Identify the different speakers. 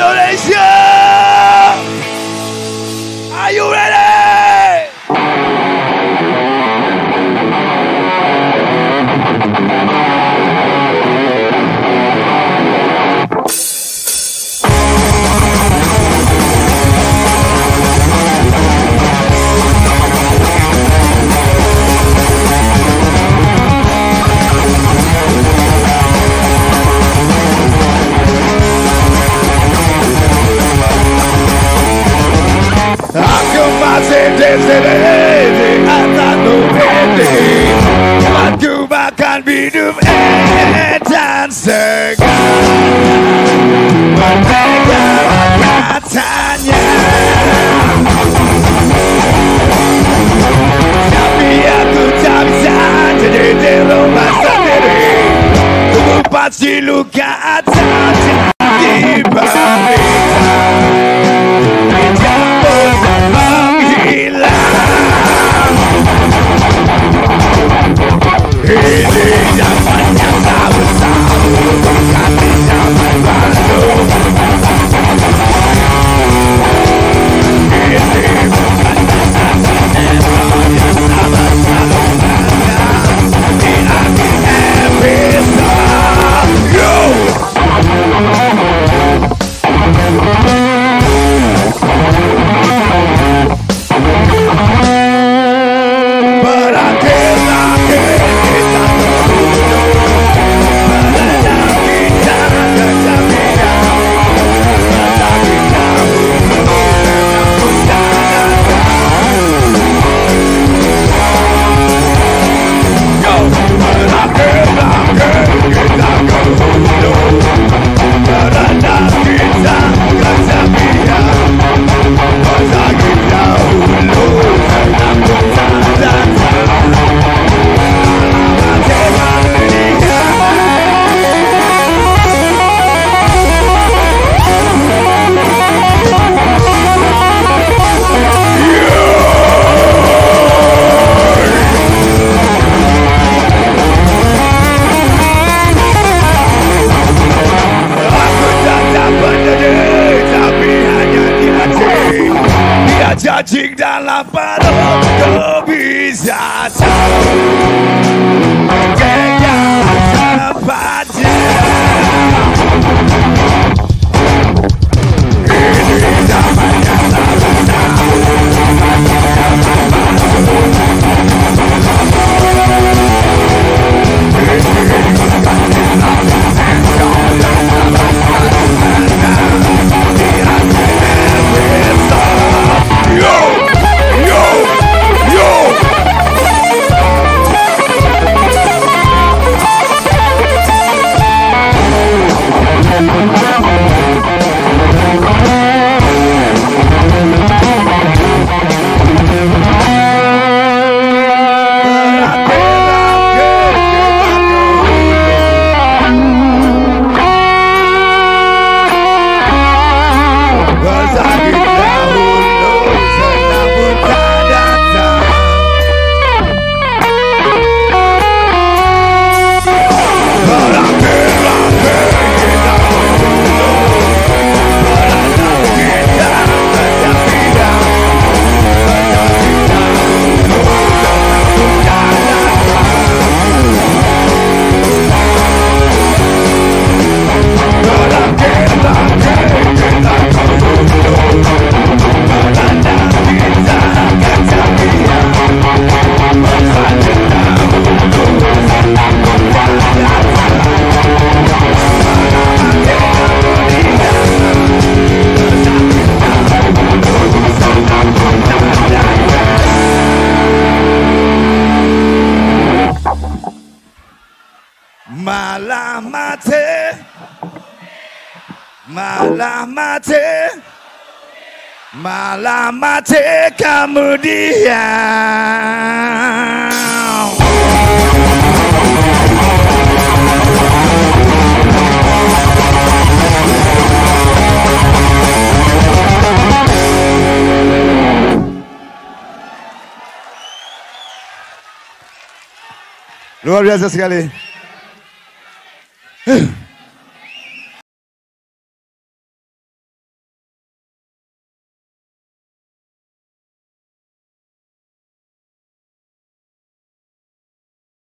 Speaker 1: Indonesia! destiny I got no ending I do my can be do and dancing My mega Catania Tapi aku tak bisa Jadi di rumah sendiri Tubuh pasti luka Jika dalam perut Kau bisa Malah mati Malah mati kemudian Luar biasa sekali.